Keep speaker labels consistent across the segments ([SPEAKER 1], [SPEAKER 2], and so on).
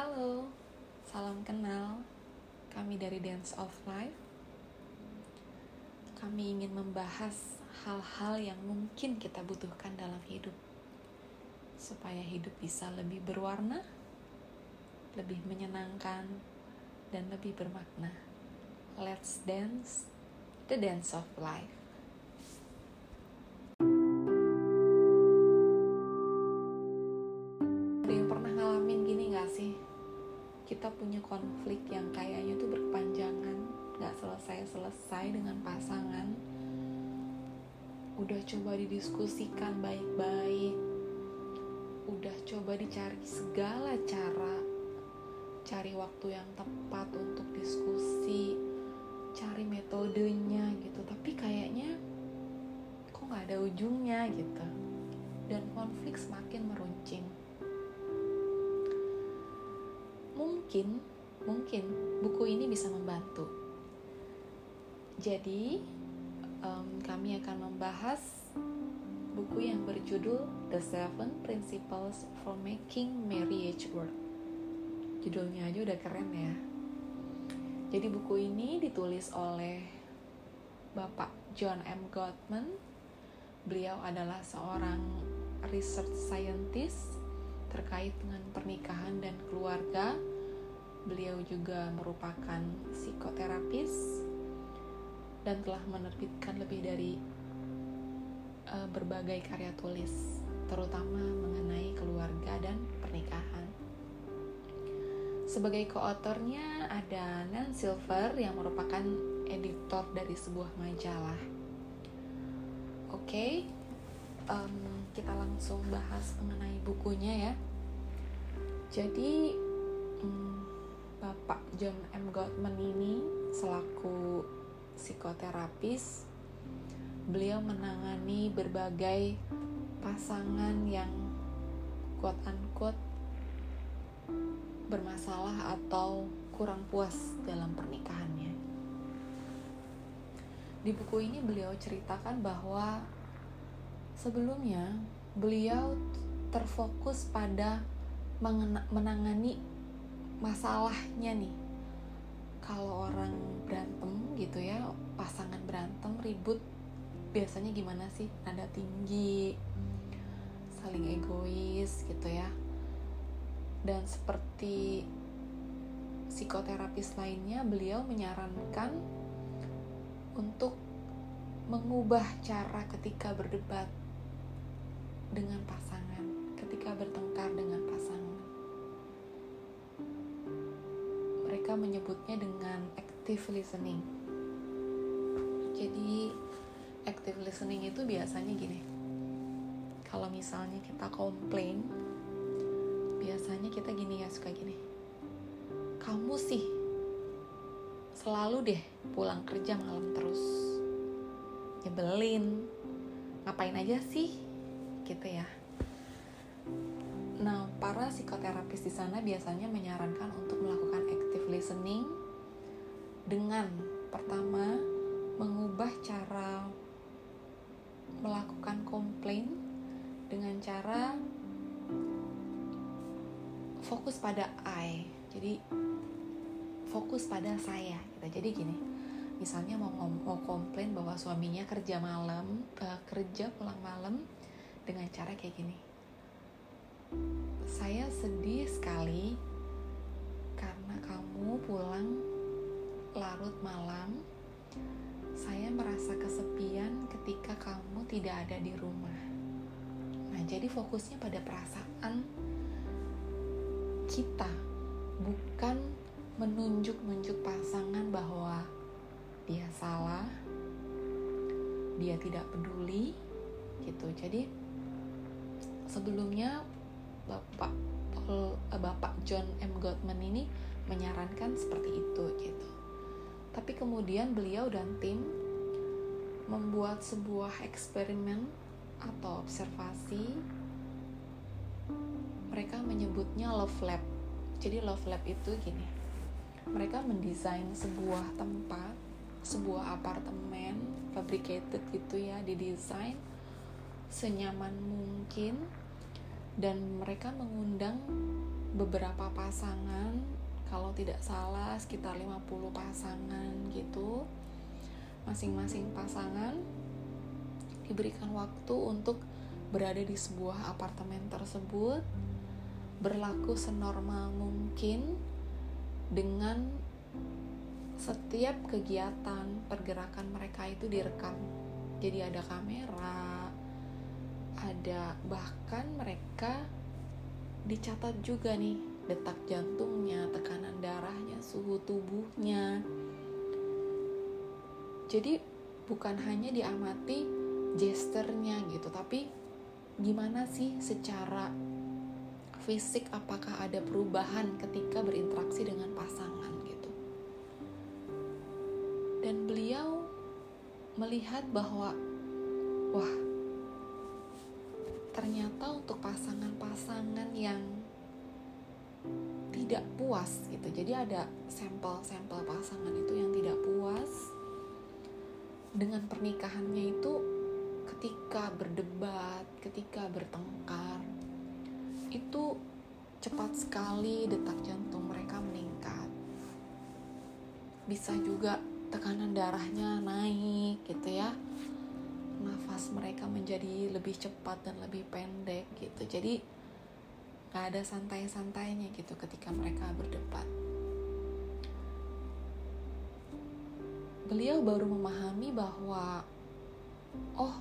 [SPEAKER 1] Halo, salam kenal. Kami dari Dance of Life. Kami ingin membahas hal-hal yang mungkin kita butuhkan dalam hidup, supaya hidup bisa lebih berwarna, lebih menyenangkan, dan lebih bermakna. Let's dance the dance of life. Punya konflik yang kayaknya tuh berkepanjangan, gak selesai-selesai dengan pasangan. Udah coba didiskusikan baik-baik, udah coba dicari segala cara, cari waktu yang tepat untuk diskusi, cari metodenya gitu. Tapi kayaknya kok gak ada ujungnya gitu. Dan konflik semakin meruncing mungkin mungkin buku ini bisa membantu. Jadi um, kami akan membahas buku yang berjudul The Seven Principles for Making Marriage Work. Judulnya aja udah keren ya. Jadi buku ini ditulis oleh Bapak John M. Gottman. Beliau adalah seorang research scientist terkait dengan pernikahan dan keluarga. Beliau juga merupakan psikoterapis dan telah menerbitkan lebih dari uh, berbagai karya tulis, terutama mengenai keluarga dan pernikahan. Sebagai koautornya ada Nan Silver yang merupakan editor dari sebuah majalah. Oke, okay, um, kita langsung bahas mengenai bukunya ya. Jadi um, Bapak John M. Gottman ini selaku psikoterapis, beliau menangani berbagai pasangan yang quote unquote bermasalah atau kurang puas dalam pernikahannya. Di buku ini beliau ceritakan bahwa sebelumnya beliau terfokus pada menangani masalahnya nih. Kalau orang berantem gitu ya pasangan berantem ribut biasanya gimana sih? Nada tinggi saling egois gitu ya. Dan seperti psikoterapis lainnya beliau menyarankan untuk mengubah cara ketika berdebat dengan pasangan ketika bertengkar dengan mereka menyebutnya dengan active listening. Jadi active listening itu biasanya gini. Kalau misalnya kita komplain, biasanya kita gini ya suka gini. Kamu sih selalu deh pulang kerja malam terus. Nyebelin. Ngapain aja sih? Gitu ya. Nah, para psikoterapis di sana biasanya menyarankan untuk melakukan listening dengan pertama mengubah cara melakukan komplain dengan cara fokus pada I. Jadi fokus pada saya gitu. Jadi gini, misalnya mau mau komplain bahwa suaminya kerja malam, uh, kerja pulang malam dengan cara kayak gini. Saya sedih sekali pulang larut malam. Saya merasa kesepian ketika kamu tidak ada di rumah. Nah, jadi fokusnya pada perasaan kita, bukan menunjuk-nunjuk pasangan bahwa dia salah, dia tidak peduli, gitu. Jadi sebelumnya Bapak Paul, Bapak John M. Gottman ini menyarankan seperti itu gitu. Tapi kemudian beliau dan tim membuat sebuah eksperimen atau observasi. Mereka menyebutnya love lab. Jadi love lab itu gini. Mereka mendesain sebuah tempat, sebuah apartemen fabricated gitu ya, didesain senyaman mungkin dan mereka mengundang beberapa pasangan kalau tidak salah sekitar 50 pasangan gitu masing-masing pasangan diberikan waktu untuk berada di sebuah apartemen tersebut berlaku senormal mungkin dengan setiap kegiatan pergerakan mereka itu direkam. Jadi ada kamera ada bahkan mereka dicatat juga nih detak jantungnya, tekanan darahnya, suhu tubuhnya. Jadi bukan hanya diamati gesternya gitu, tapi gimana sih secara fisik apakah ada perubahan ketika berinteraksi dengan pasangan gitu. Dan beliau melihat bahwa wah ternyata untuk pasangan-pasangan yang tidak puas gitu. Jadi ada sampel-sampel pasangan itu yang tidak puas dengan pernikahannya itu ketika berdebat ketika bertengkar itu cepat sekali detak jantung mereka meningkat. Bisa juga tekanan darahnya naik gitu ya. Nafas mereka menjadi lebih cepat dan lebih pendek gitu. Jadi gak ada santai-santainya gitu ketika mereka berdebat. Beliau baru memahami bahwa oh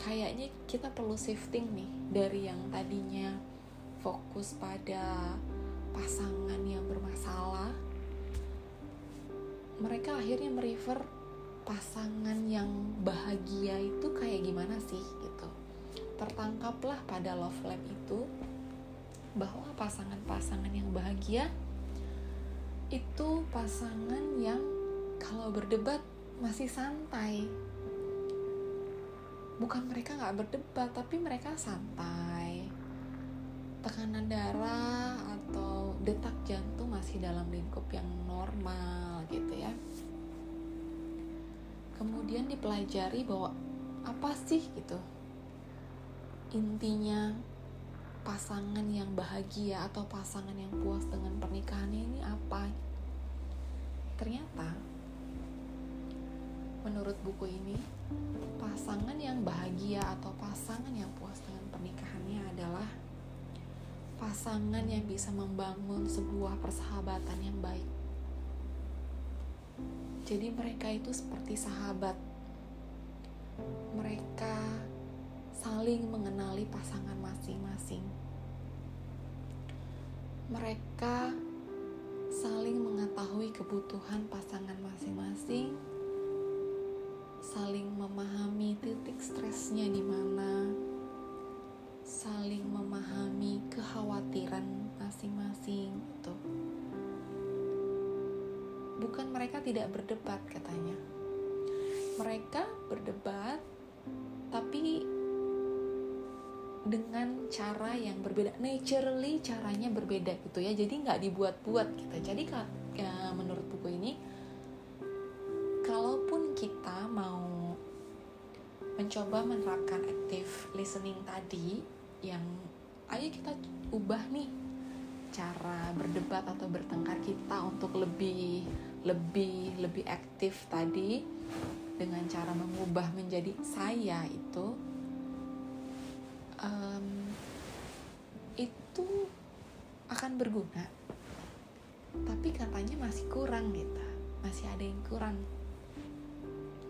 [SPEAKER 1] kayaknya kita perlu shifting nih dari yang tadinya fokus pada pasangan yang bermasalah. Mereka akhirnya merefer pasangan yang bahagia itu kayak gimana sih gitu tertangkaplah pada love lab itu bahwa pasangan-pasangan yang bahagia itu pasangan yang kalau berdebat masih santai. Bukan mereka nggak berdebat tapi mereka santai. Tekanan darah atau detak jantung masih dalam lingkup yang normal gitu ya. Kemudian dipelajari bahwa apa sih gitu intinya pasangan yang bahagia atau pasangan yang puas dengan pernikahannya ini apa? Ternyata menurut buku ini pasangan yang bahagia atau pasangan yang puas dengan pernikahannya adalah pasangan yang bisa membangun sebuah persahabatan yang baik. Jadi mereka itu seperti sahabat. Pasangan masing-masing. Mereka saling mengetahui kebutuhan pasangan masing-masing, saling memahami titik stresnya di mana, saling memahami kekhawatiran masing-masing itu. Bukan mereka tidak berdebat katanya. Mereka berdebat tapi dengan cara yang berbeda. Naturally caranya berbeda gitu ya. Jadi nggak dibuat-buat gitu jadi ya, menurut buku ini kalaupun kita mau mencoba menerapkan active listening tadi yang ayo kita ubah nih cara berdebat atau bertengkar kita untuk lebih lebih lebih aktif tadi dengan cara mengubah menjadi saya itu um, itu akan berguna. Tapi katanya masih kurang gitu. Masih ada yang kurang.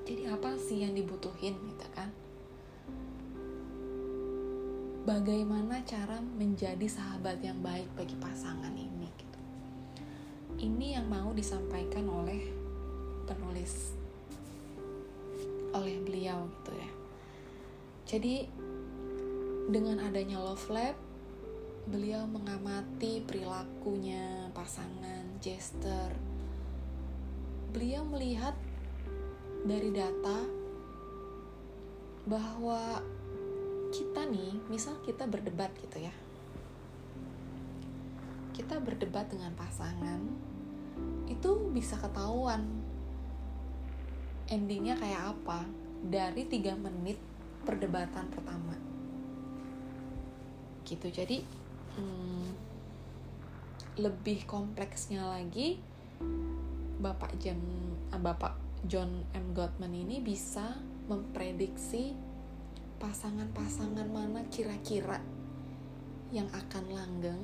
[SPEAKER 1] Jadi apa sih yang dibutuhin gitu kan? Bagaimana cara menjadi sahabat yang baik bagi pasangan ini gitu. Ini yang mau disampaikan oleh penulis oleh beliau gitu ya. Jadi dengan adanya Love Lab, beliau mengamati perilakunya, pasangan, gesture. Beliau melihat dari data bahwa kita nih, misal kita berdebat gitu ya. Kita berdebat dengan pasangan, itu bisa ketahuan endingnya kayak apa dari tiga menit perdebatan pertama gitu. Jadi hmm, lebih kompleksnya lagi bapak Jam ah, bapak John M. Gottman ini bisa memprediksi pasangan-pasangan mana kira-kira yang akan langgeng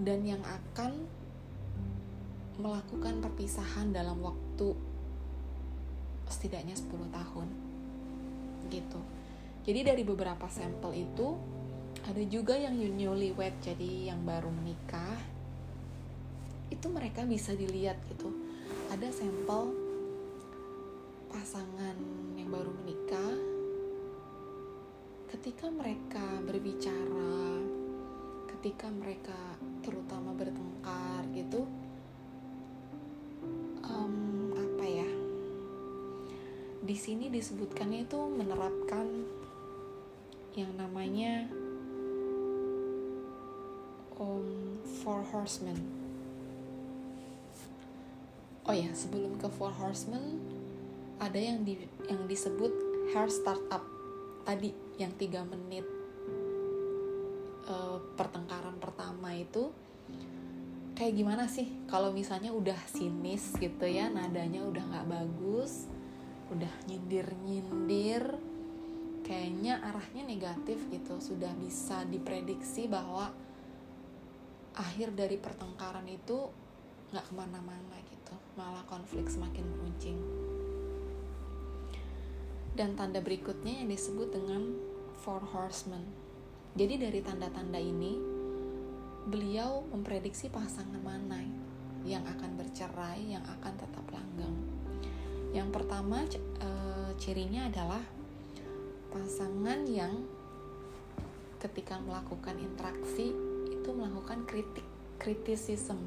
[SPEAKER 1] dan yang akan melakukan perpisahan dalam waktu setidaknya 10 tahun gitu. Jadi dari beberapa sampel itu ada juga yang newlywed jadi yang baru menikah. Itu mereka bisa dilihat gitu. Ada sampel pasangan yang baru menikah. Ketika mereka berbicara ketika mereka terutama bertengkar gitu um, apa ya? Di sini disebutkannya itu menerapkan yang namanya um, four horsemen. Oh ya sebelum ke four horsemen ada yang di yang disebut hair startup. Tadi yang tiga menit uh, pertengkaran pertama itu kayak gimana sih? Kalau misalnya udah sinis gitu ya nadanya udah nggak bagus udah nyindir nyindir kayaknya arahnya negatif gitu. Sudah bisa diprediksi bahwa akhir dari pertengkaran itu nggak ke mana-mana gitu. Malah konflik semakin meruncing dan tanda berikutnya yang disebut dengan four horsemen. Jadi dari tanda-tanda ini beliau memprediksi pasangan mana yang akan bercerai, yang akan tetap langgeng. Yang pertama e, cirinya adalah pasangan yang ketika melakukan interaksi itu melakukan kritik, kritisism.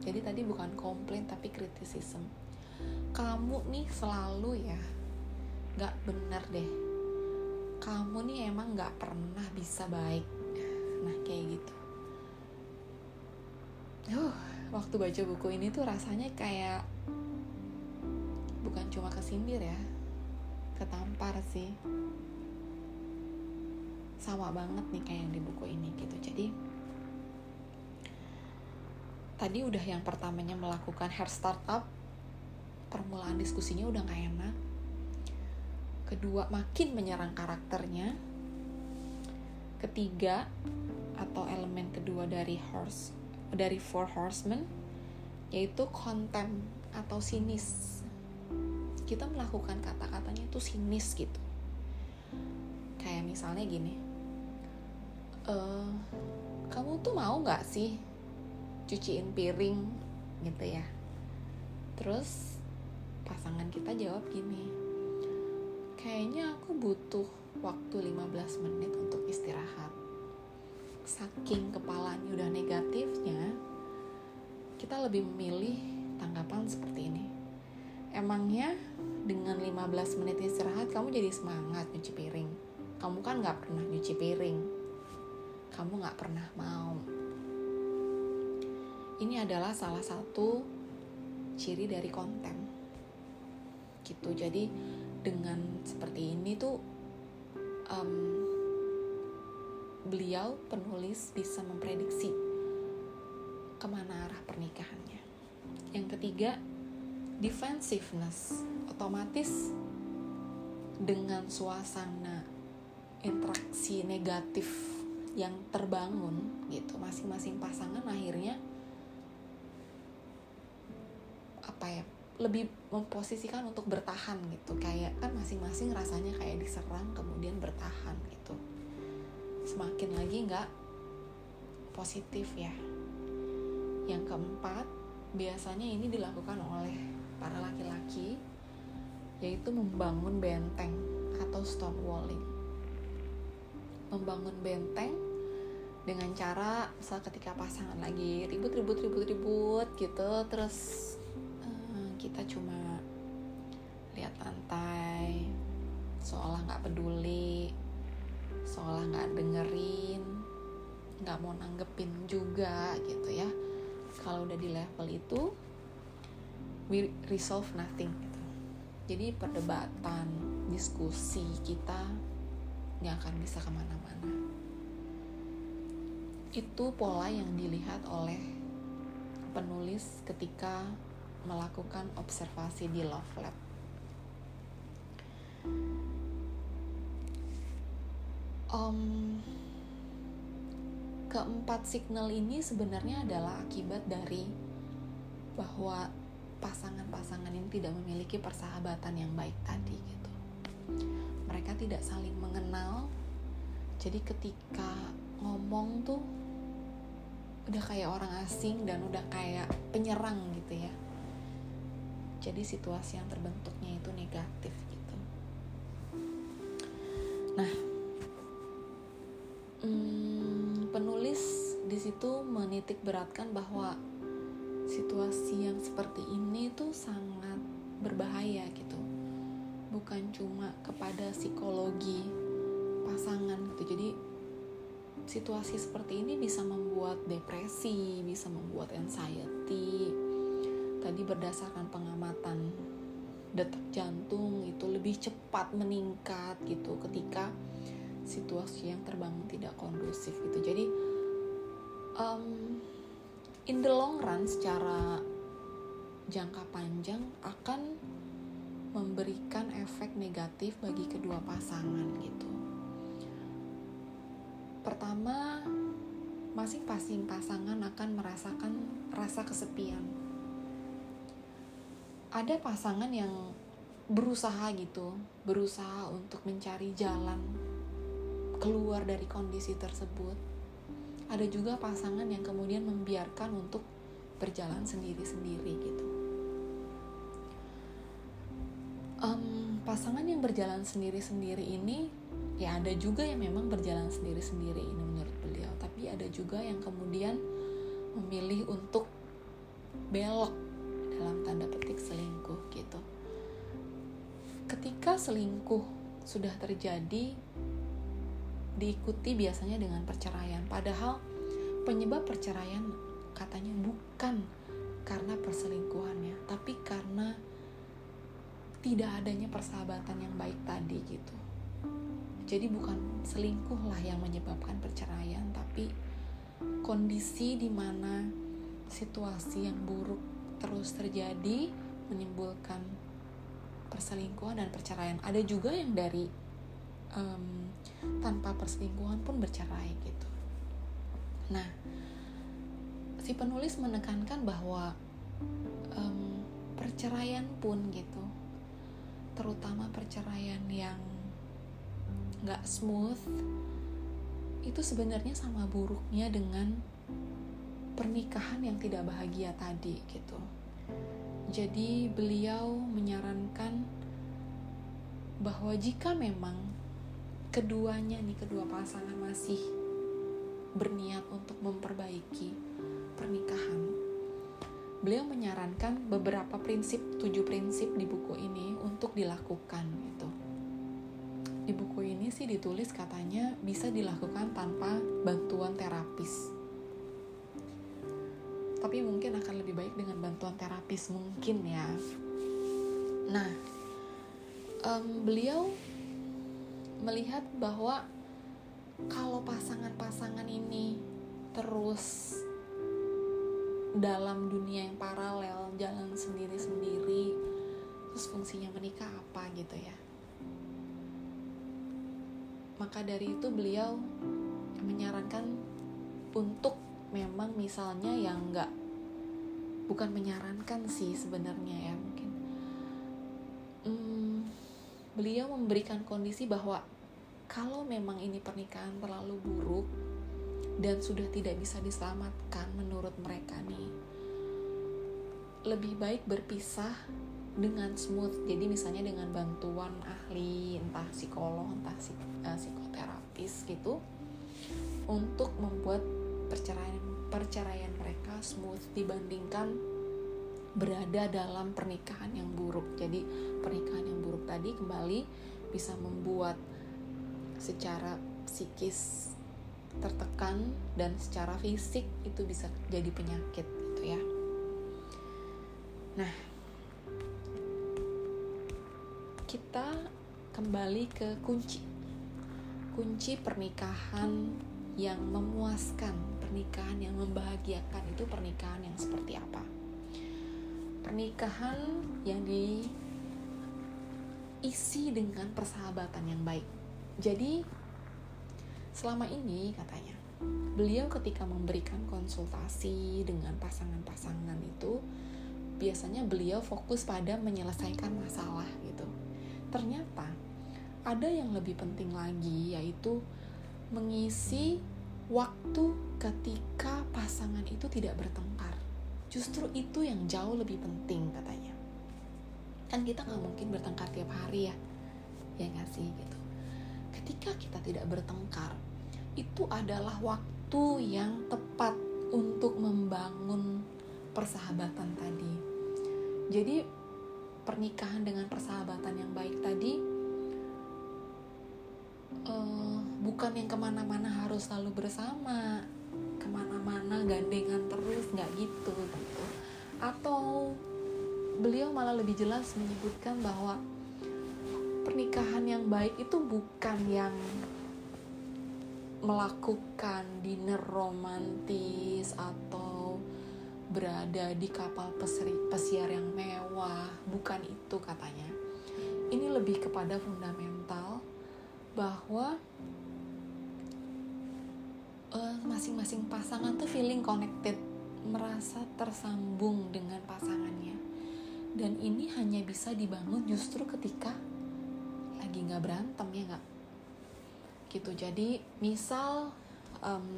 [SPEAKER 1] Jadi tadi bukan komplain tapi kritisism. Kamu nih selalu ya gak bener deh. Kamu nih emang gak pernah bisa baik. Nah kayak gitu uh, waktu baca buku ini tuh rasanya kayak bukan cuma kesindir ya ketampar sih sama banget nih kayak yang di buku ini gitu jadi tadi udah yang pertamanya melakukan hair startup permulaan diskusinya udah gak enak. Kedua makin menyerang karakternya. Ketiga atau elemen kedua dari horse dari Four Horsemen yaitu konten atau sinis. Kita melakukan kata-katanya itu sinis gitu. Kayak misalnya gini e, kamu tuh mau nggak sih cuciin piring gitu ya. Terus pasangan kita jawab gini kayaknya aku butuh waktu 15 menit untuk istirahat. Saking kepalanya udah negatifnya kita lebih memilih tanggapan seperti ini. Emangnya dengan 15 menit istirahat kamu jadi semangat nyuci piring? Kamu kan gak pernah nyuci piring. Kamu gak pernah mau ini adalah salah satu ciri dari konten gitu jadi dengan seperti ini tuh um, beliau penulis bisa memprediksi ke mana arah pernikahannya. Yang ketiga, defensiveness. Otomatis dengan suasana interaksi negatif yang terbangun gitu masing-masing pasangan akhirnya apa ya lebih memposisikan untuk bertahan gitu kayak kan masing-masing rasanya kayak diserang kemudian bertahan gitu semakin lagi nggak positif ya. Yang keempat, biasanya ini dilakukan oleh para laki-laki yaitu membangun benteng atau stone walling. Membangun benteng dengan cara misal ketika pasangan lagi ribut ribut ribut ribut gitu terus kita cuma lihat lantai seolah nggak peduli seolah nggak dengerin nggak mau nanggepin juga gitu ya. Kalau udah di level itu we resolve nothing gitu. Jadi perdebatan diskusi kita nggak akan bisa ke mana-mana. Itu pola yang dilihat oleh penulis ketika melakukan observasi di Love Lab. Um, keempat signal ini sebenarnya adalah akibat dari bahwa pasangan-pasangan ini tidak memiliki persahabatan yang baik tadi gitu. Mereka tidak saling mengenal. Jadi ketika ngomong tuh udah kayak orang asing dan udah kayak penyerang gitu ya jadi situasi yang terbentuknya itu negatif gitu. Nah hmm, penulis di situ menitik beratkan bahwa situasi yang seperti ini tuh sangat berbahaya gitu. Bukan cuma kepada psikologi pasangan gitu. Jadi situasi seperti ini bisa membuat depresi, bisa membuat anxiety, tadi berdasarkan pengamatan detak jantung itu lebih cepat meningkat gitu ketika situasi yang terbangun tidak kondusif gitu. Jadi um, in the long run secara jangka panjang akan memberikan efek negatif bagi kedua pasangan gitu. Pertama masing-masing pasangan akan merasakan rasa kesepian ada pasangan yang berusaha gitu, berusaha untuk mencari jalan keluar dari kondisi tersebut. Ada juga pasangan yang kemudian membiarkan untuk berjalan sendiri-sendiri gitu. Um, pasangan yang berjalan sendiri-sendiri ini ya ada juga yang memang berjalan sendiri-sendiri ini menurut beliau, tapi ada juga yang kemudian memilih untuk belok dalam tanda petik selingkuh gitu. Ketika selingkuh sudah terjadi diikuti biasanya dengan perceraian. Padahal penyebab perceraian katanya bukan karena perselingkuhannya, tapi karena tidak adanya persahabatan yang baik tadi gitu. Jadi bukan selingkuh lah yang menyebabkan perceraian, tapi kondisi di mana situasi yang buruk terus terjadi menimbulkan perselingkuhan dan perceraian. Ada juga yang dari um, tanpa perselingkuhan pun bercerai gitu. Nah, si penulis menekankan bahwa um, perceraian pun gitu, terutama perceraian yang nggak smooth, itu sebenarnya sama buruknya dengan pernikahan yang tidak bahagia tadi gitu. Jadi beliau menyarankan bahwa jika memang keduanya nih kedua pasangan masih berniat untuk memperbaiki pernikahan, beliau menyarankan beberapa prinsip, tujuh prinsip di buku ini untuk dilakukan gitu. Di buku ini sih ditulis katanya bisa dilakukan tanpa bantuan terapis tapi mungkin akan lebih baik dengan bantuan terapis mungkin ya. Nah um, beliau melihat bahwa kalau pasangan-pasangan ini terus dalam dunia yang paralel jalan sendiri-sendiri terus fungsinya menikah apa gitu ya. Maka dari itu beliau menyarankan untuk memang misalnya yang nggak bukan menyarankan sih sebenarnya ya mungkin. Hmm, beliau memberikan kondisi bahwa kalau memang ini pernikahan terlalu buruk dan sudah tidak bisa diselamatkan menurut mereka nih lebih baik berpisah dengan smooth. Jadi misalnya dengan bantuan ahli entah psikolog entah uh, psikoterapis gitu untuk membuat perceraian perceraian mereka smooth dibandingkan berada dalam pernikahan yang buruk. Jadi pernikahan yang buruk tadi kembali bisa membuat secara psikis tertekan dan secara fisik itu bisa jadi penyakit gitu ya. Nah, kita kembali ke kunci. Kunci pernikahan yang memuaskan pernikahan yang membahagiakan itu pernikahan yang seperti apa? Pernikahan yang diisi dengan persahabatan yang baik. Jadi selama ini katanya beliau ketika memberikan konsultasi dengan pasangan-pasangan itu biasanya beliau fokus pada menyelesaikan masalah gitu. Ternyata ada yang lebih penting lagi yaitu mengisi waktu ketika pasangan itu tidak bertengkar. Justru itu yang jauh lebih penting katanya. Kan kita nggak mungkin bertengkar tiap hari ya, ya nggak sih gitu. Ketika kita tidak bertengkar, itu adalah waktu yang tepat untuk membangun persahabatan tadi. Jadi pernikahan dengan persahabatan yang baik tadi uh, bukan yang ke mana-mana harus selalu bersama. Ke mana-mana gandengan terus nggak gitu gitu. Atau beliau malah lebih jelas menyebutkan bahwa pernikahan yang baik itu bukan yang melakukan dinner romantis atau berada di kapal peseri, pesiar yang mewah. Bukan itu katanya. Ini lebih kepada fundamental bahwa masing-masing pasangan tuh feeling connected, merasa tersambung dengan pasangannya. Dan ini hanya bisa dibangun justru ketika lagi nggak berantem ya nggak? Gitu. Jadi misal um,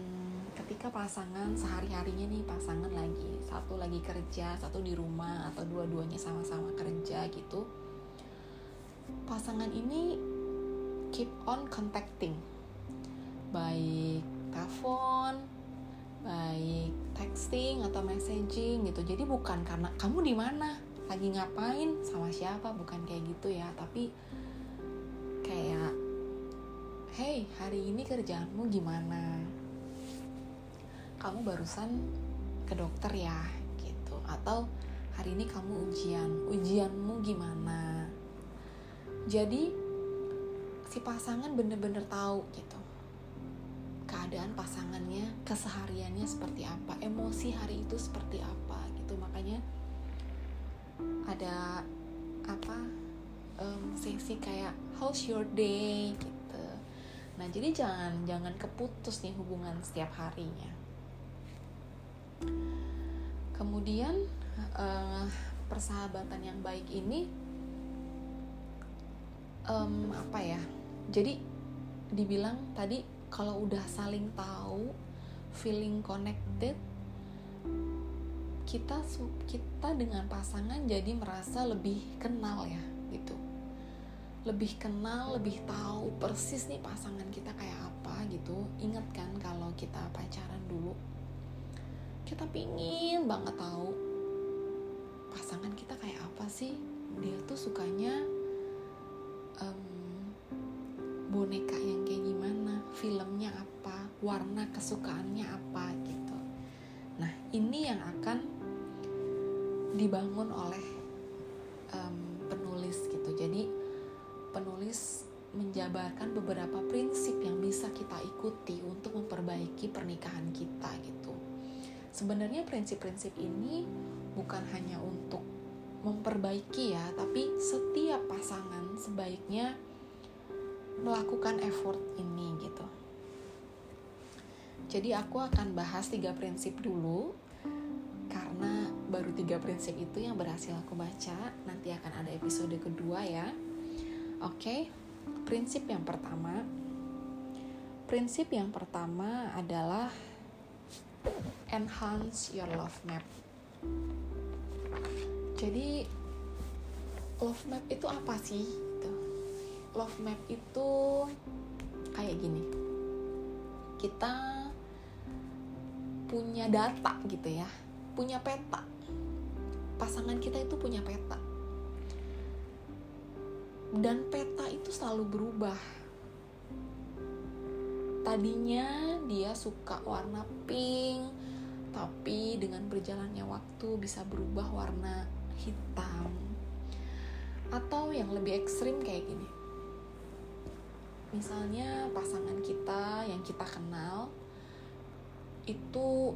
[SPEAKER 1] ketika pasangan sehari harinya nih pasangan lagi satu lagi kerja, satu di rumah atau dua-duanya sama-sama kerja gitu. Pasangan ini keep on contacting baik telepon baik texting atau messaging gitu. Jadi bukan karena kamu di mana lagi ngapain sama siapa bukan kayak gitu ya. Tapi kayak hey hari ini kerjaanmu gimana? Kamu barusan ke dokter ya gitu. Atau hari ini kamu ujian ujianmu gimana? Jadi si pasangan bener-bener tahu gitu keadaan pasangannya kesehariannya seperti apa emosi hari itu seperti apa gitu. Makanya ada apa um, sesi kayak how's your day? gitu. Nah jadi jangan jangan keputus nih hubungan setiap harinya. Kemudian uh, persahabatan yang baik ini um, apa ya jadi dibilang tadi kalau udah saling tahu feeling connected kita kita dengan pasangan jadi merasa lebih kenal ya gitu. Lebih kenal lebih tahu persis nih pasangan kita kayak apa gitu. Ingat kan kalau kita pacaran dulu kita pingin banget tahu pasangan kita kayak apa sih. Dia tuh sukanya um, boneka yang kayak gimana, filmnya apa, warna kesukaannya apa gitu. Nah ini yang akan dibangun oleh um, penulis gitu. Jadi penulis menjabarkan beberapa prinsip yang bisa kita ikuti untuk memperbaiki pernikahan kita gitu. Sebenarnya prinsip-prinsip ini bukan hanya untuk memperbaiki ya, tapi setiap pasangan sebaiknya melakukan effort ini gitu. Jadi aku akan bahas tiga prinsip dulu karena baru tiga prinsip itu yang berhasil aku baca. Nanti akan ada episode kedua ya. Oke, prinsip yang pertama. Prinsip yang pertama adalah enhance your love map. Jadi love map itu apa sih? Love map itu kayak gini. Kita punya data gitu ya punya peta. Pasangan kita itu punya peta. Dan peta itu selalu berubah. Tadinya dia suka warna pink tapi dengan berjalannya waktu bisa berubah warna hitam. Atau yang lebih ekstrim kayak gini misalnya pasangan kita yang kita kenal itu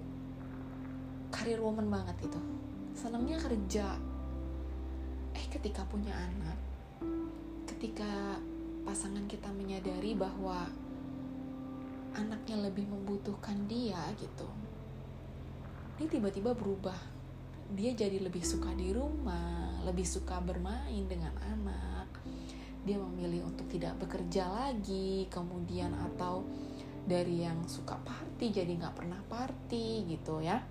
[SPEAKER 1] karir woman banget itu. Senangnya kerja. Eh ketika punya anak ketika pasangan kita menyadari bahwa anaknya lebih membutuhkan dia gitu ini tiba-tiba berubah. Dia jadi lebih suka di rumah lebih suka bermain dengan anak dia memilih untuk tidak bekerja lagi kemudian atau dari yang suka party jadi nggak pernah party gitu ya.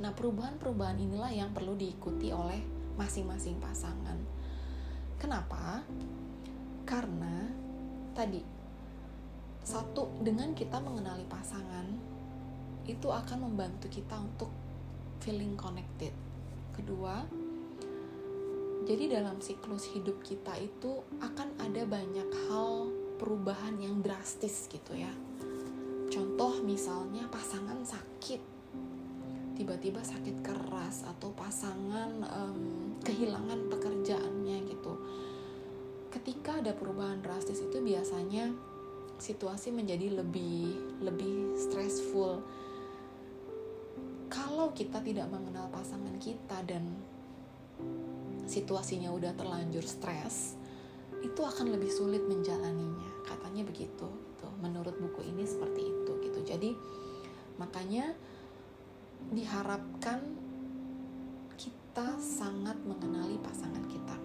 [SPEAKER 1] Nah perubahan-perubahan inilah yang perlu diikuti oleh masing-masing pasangan. Kenapa? Karena tadi satu dengan kita mengenali pasangan itu akan membantu kita untuk feeling connected. Kedua jadi dalam siklus hidup kita itu akan ada banyak hal perubahan yang drastis gitu ya. Contoh misalnya pasangan sakit. Tiba-tiba sakit keras atau pasangan um, kehilangan pekerjaannya gitu. Ketika ada perubahan drastis itu biasanya situasi menjadi lebih lebih stressful. Kalau kita tidak mengenal pasangan kita dan situasinya udah terlanjur stres itu akan lebih sulit menjalaninya. Katanya begitu gitu. Menurut buku ini seperti itu gitu. Jadi makanya diharapkan kita sangat mengenali pasangan kita.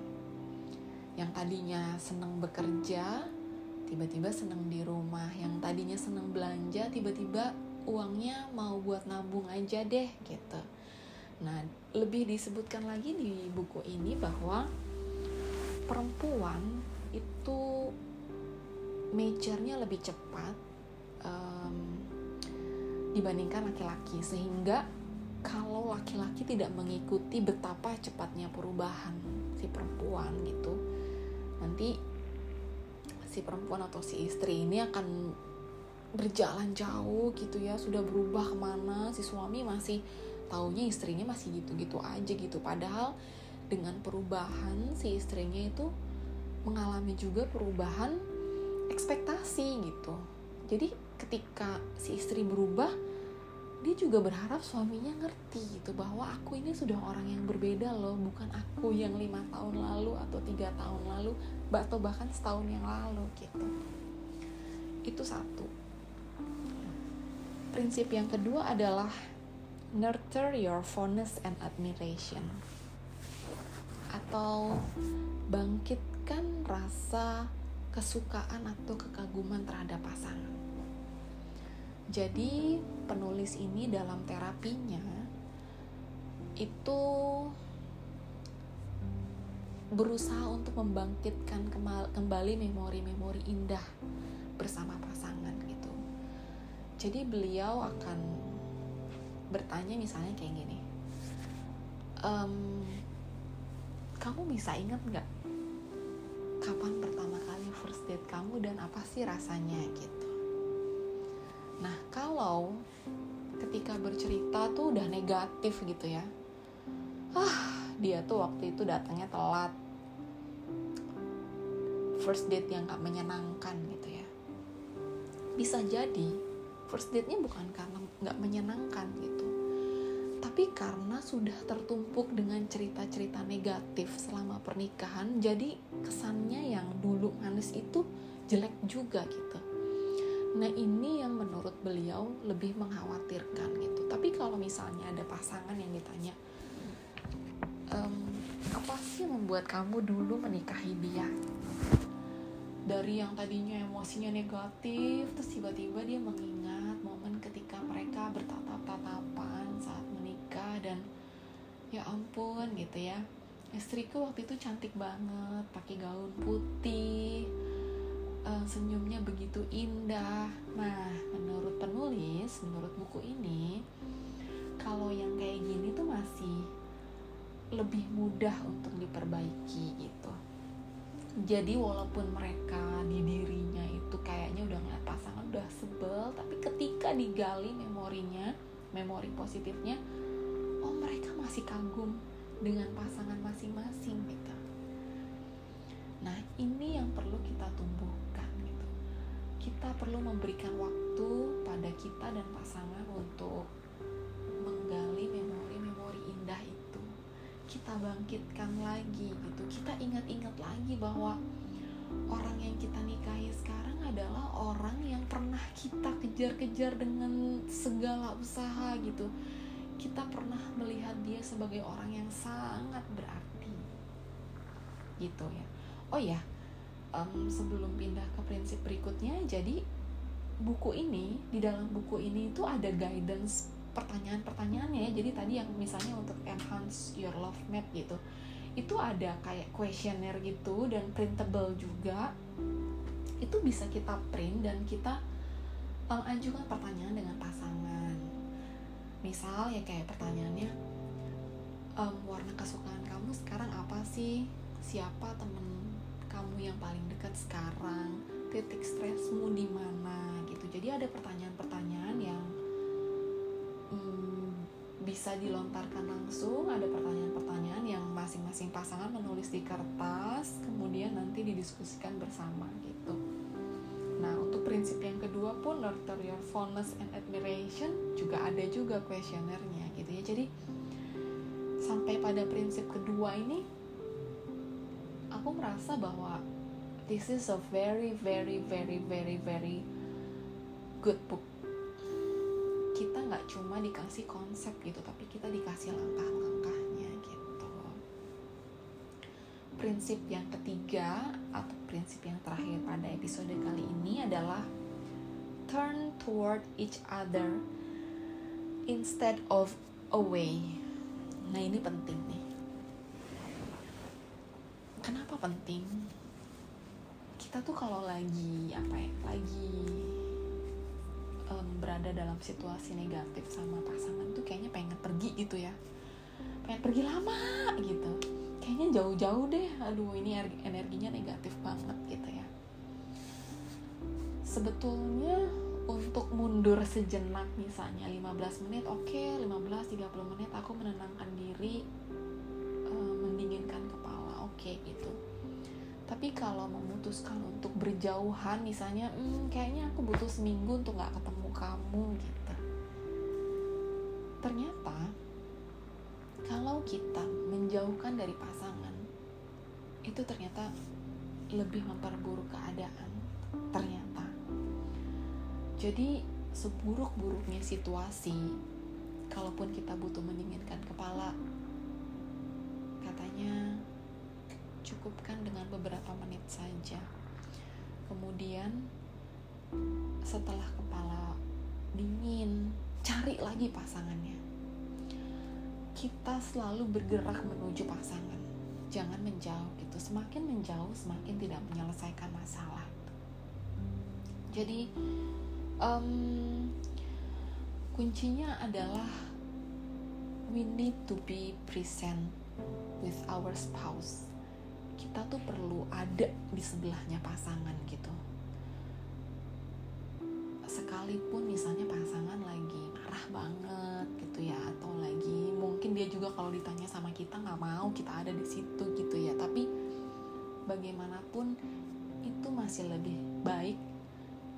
[SPEAKER 1] Yang tadinya senang bekerja tiba-tiba senang di rumah. Yang tadinya senang belanja tiba-tiba uangnya mau buat nabung aja deh gitu nah lebih disebutkan lagi di buku ini bahwa perempuan itu majornya lebih cepat um, dibandingkan laki-laki. Sehingga kalau laki-laki tidak mengikuti betapa cepatnya perubahan si perempuan gitu nanti si perempuan atau si istri ini akan berjalan jauh gitu ya sudah berubah ke mana si suami masih taunya istrinya masih gitu-gitu aja gitu. Padahal dengan perubahan si istrinya itu mengalami juga perubahan ekspektasi gitu. Jadi ketika si istri berubah dia juga berharap suaminya ngerti gitu bahwa aku ini sudah orang yang berbeda loh bukan aku yang lima tahun lalu atau tiga tahun lalu atau bahkan setahun yang lalu gitu. Itu satu. Prinsip yang kedua adalah nurture your fondness and admiration atau bangkitkan rasa kesukaan atau kekaguman terhadap pasangan jadi penulis ini dalam terapinya itu berusaha untuk membangkitkan kembali memori-memori indah bersama pasangan gitu. Jadi beliau akan bertanya misalnya kayak gini, ehm, kamu bisa ingat nggak kapan pertama kali first date kamu dan apa sih rasanya gitu? Nah, kalau ketika bercerita tuh udah negatif gitu ya. Ah, dia tuh waktu itu datangnya telat. First date yang gak menyenangkan gitu ya. Bisa jadi first date-nya bukan karena gak menyenangkan gitu. Tapi karena sudah tertumpuk dengan cerita-cerita negatif selama pernikahan, jadi kesannya yang dulu manis itu jelek juga gitu Nah ini yang menurut beliau lebih mengkhawatirkan gitu. Tapi kalau misalnya ada pasangan yang ditanya, ehm, apa sih yang membuat kamu dulu menikahi dia? Dari yang tadinya emosinya negatif, terus tiba-tiba dia mengingat ampun gitu ya. Istriku waktu itu cantik banget, pakai gaun putih, uh, senyumnya begitu indah. Nah, menurut penulis, menurut buku ini, kalau yang kayak gini tuh masih lebih mudah untuk diperbaiki gitu. Jadi walaupun mereka di dirinya itu kayaknya udah ngeliat pasangan udah sebel, tapi ketika digali memorinya, memori positifnya, oh mereka masih kagum dengan pasangan masing-masing gitu. Nah, ini yang perlu kita tumbuh kita perlu memberikan waktu pada kita dan pasangan untuk menggali memori-memori indah itu. Kita bangkitkan lagi gitu. Kita ingat-ingat lagi bahwa orang yang kita nikahi sekarang adalah orang yang pernah kita kejar-kejar dengan segala usaha gitu kita pernah melihat dia sebagai orang yang sangat berarti. Gitu ya. Oh ya um, sebelum pindah ke prinsip berikutnya jadi buku ini di dalam buku ini itu ada guidance pertanyaan-pertanyaannya ya. Jadi tadi yang misalnya untuk enhance your love map gitu itu ada kayak questionnaire gitu dan printable juga. Itu bisa kita print dan kita um, ajukan pertanyaan dengan pasangan misal ya kayak pertanyaannya um, warna kesukaan kamu sekarang apa sih? Siapa temen kamu yang paling dekat sekarang? Titik stresmu di mana? Gitu. Jadi ada pertanyaan-pertanyaan yang hmm, bisa dilontarkan langsung. Ada pertanyaan-pertanyaan yang masing-masing pasangan menulis di kertas kemudian nanti didiskusikan bersama gitu prinsip yang kedua pun nurture your fondness and admiration juga ada juga kuesionernya gitu ya. Jadi sampai pada prinsip kedua ini aku merasa bahwa this is a very very very very very good book. Kita nggak cuma dikasih konsep gitu tapi kita dikasih langkah-langkahnya prinsip yang ketiga atau prinsip yang terakhir pada episode kali ini adalah turn toward each other instead of away nah ini penting nih. Kenapa penting? Kita tuh kalau lagi apa ya lagi um, berada dalam situasi negatif sama pasangan tuh kayaknya pengen pergi gitu ya. Pengen pergi lama gitu kayaknya jauh-jauh deh. Aduh ini energinya negatif banget gitu ya. Sebetulnya untuk mundur sejenak misalnya 15 menit oke okay, 15-30 menit aku menenangkan diri um, mendinginkan kepala oke okay, gitu. Tapi kalau memutuskan untuk berjauhan misalnya hmm, kayaknya aku butuh seminggu untuk nggak ketemu kamu gitu. Ternyata kalau kita menjauhkan dari pasangan itu ternyata lebih memperburuk keadaan ternyata jadi seburuk-buruknya situasi kalaupun kita butuh mendinginkan kepala katanya cukupkan dengan beberapa menit saja. Kemudian setelah kepala dingin, cari lagi pasangannya. Kita selalu bergerak menuju pasangan. Jangan menjauh gitu. Semakin menjauh, semakin tidak menyelesaikan masalah. Jadi um, kuncinya adalah we need to be present with our spouse kita tuh perlu ada di sebelahnya pasangan gitu sekalipun misalnya kalau ditanya sama kita nggak mau kita ada di situ gitu ya. Tapi bagaimanapun itu masih lebih baik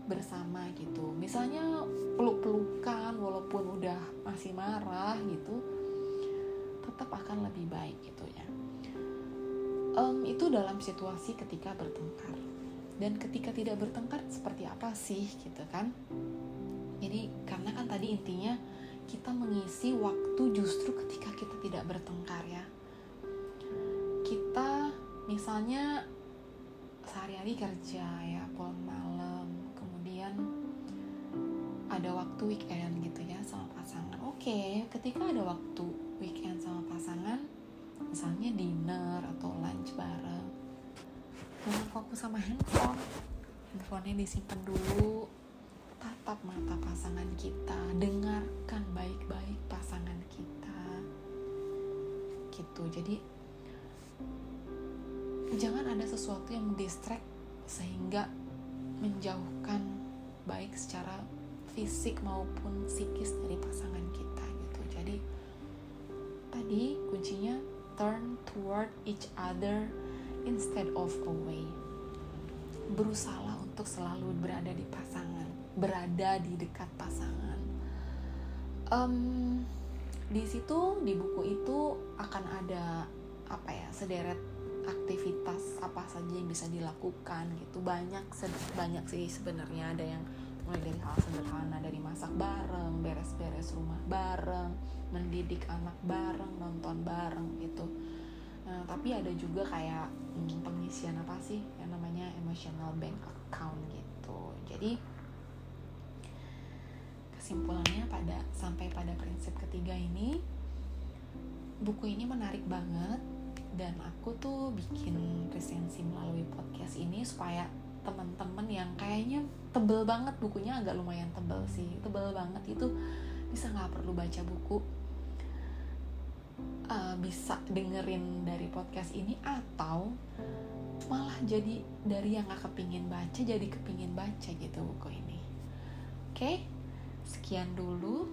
[SPEAKER 1] bersama gitu. Misalnya peluk-pelukan walaupun udah masih marah gitu tetap akan lebih baik gitu ya. Um, itu dalam situasi ketika bertengkar. Dan ketika tidak bertengkar seperti apa sih gitu kan? Jadi karena kan tadi intinya kita mengisi waktu justru ketika kita tidak bertengkar ya. Kita misalnya sehari-hari kerja ya pulang malam kemudian ada waktu weekend gitu ya sama pasangan. Oke ketika ada waktu weekend sama pasangan misalnya dinner atau lunch bareng jangan fokus sama handphone. Handphonenya disimpan dulu tatap mata pasangan kita. Dengarkan baik-baik pasangan kita. Gitu. Jadi jangan ada sesuatu yang mendistract sehingga menjauhkan baik secara fisik maupun psikis dari pasangan kita gitu. Jadi tadi kuncinya turn toward each other instead of away. berusaha untuk selalu berada di pasangan berada di dekat pasangan. Um, di situ di buku itu akan ada apa ya sederet aktivitas apa saja yang bisa dilakukan gitu. Banyak banyak sih sebenarnya. Ada yang mulai dari hal sederhana dari masak bareng beres-beres rumah bareng mendidik anak bareng nonton bareng gitu. Nah, tapi ada juga kayak hmm, pengisian apa sih? Yang namanya emotional bank account gitu. Jadi kesimpulannya pada sampai pada prinsip ketiga ini buku ini menarik banget dan aku tuh bikin resensi melalui podcast ini supaya teman-teman yang kayaknya tebel banget bukunya agak lumayan tebel sih tebel banget itu bisa nggak perlu baca buku uh, bisa dengerin dari podcast ini atau malah jadi dari yang nggak kepingin baca jadi kepingin baca gitu buku ini oke okay? Sekian dulu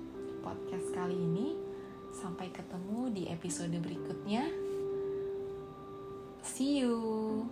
[SPEAKER 1] podcast kali ini sampai ketemu di episode berikutnya See you.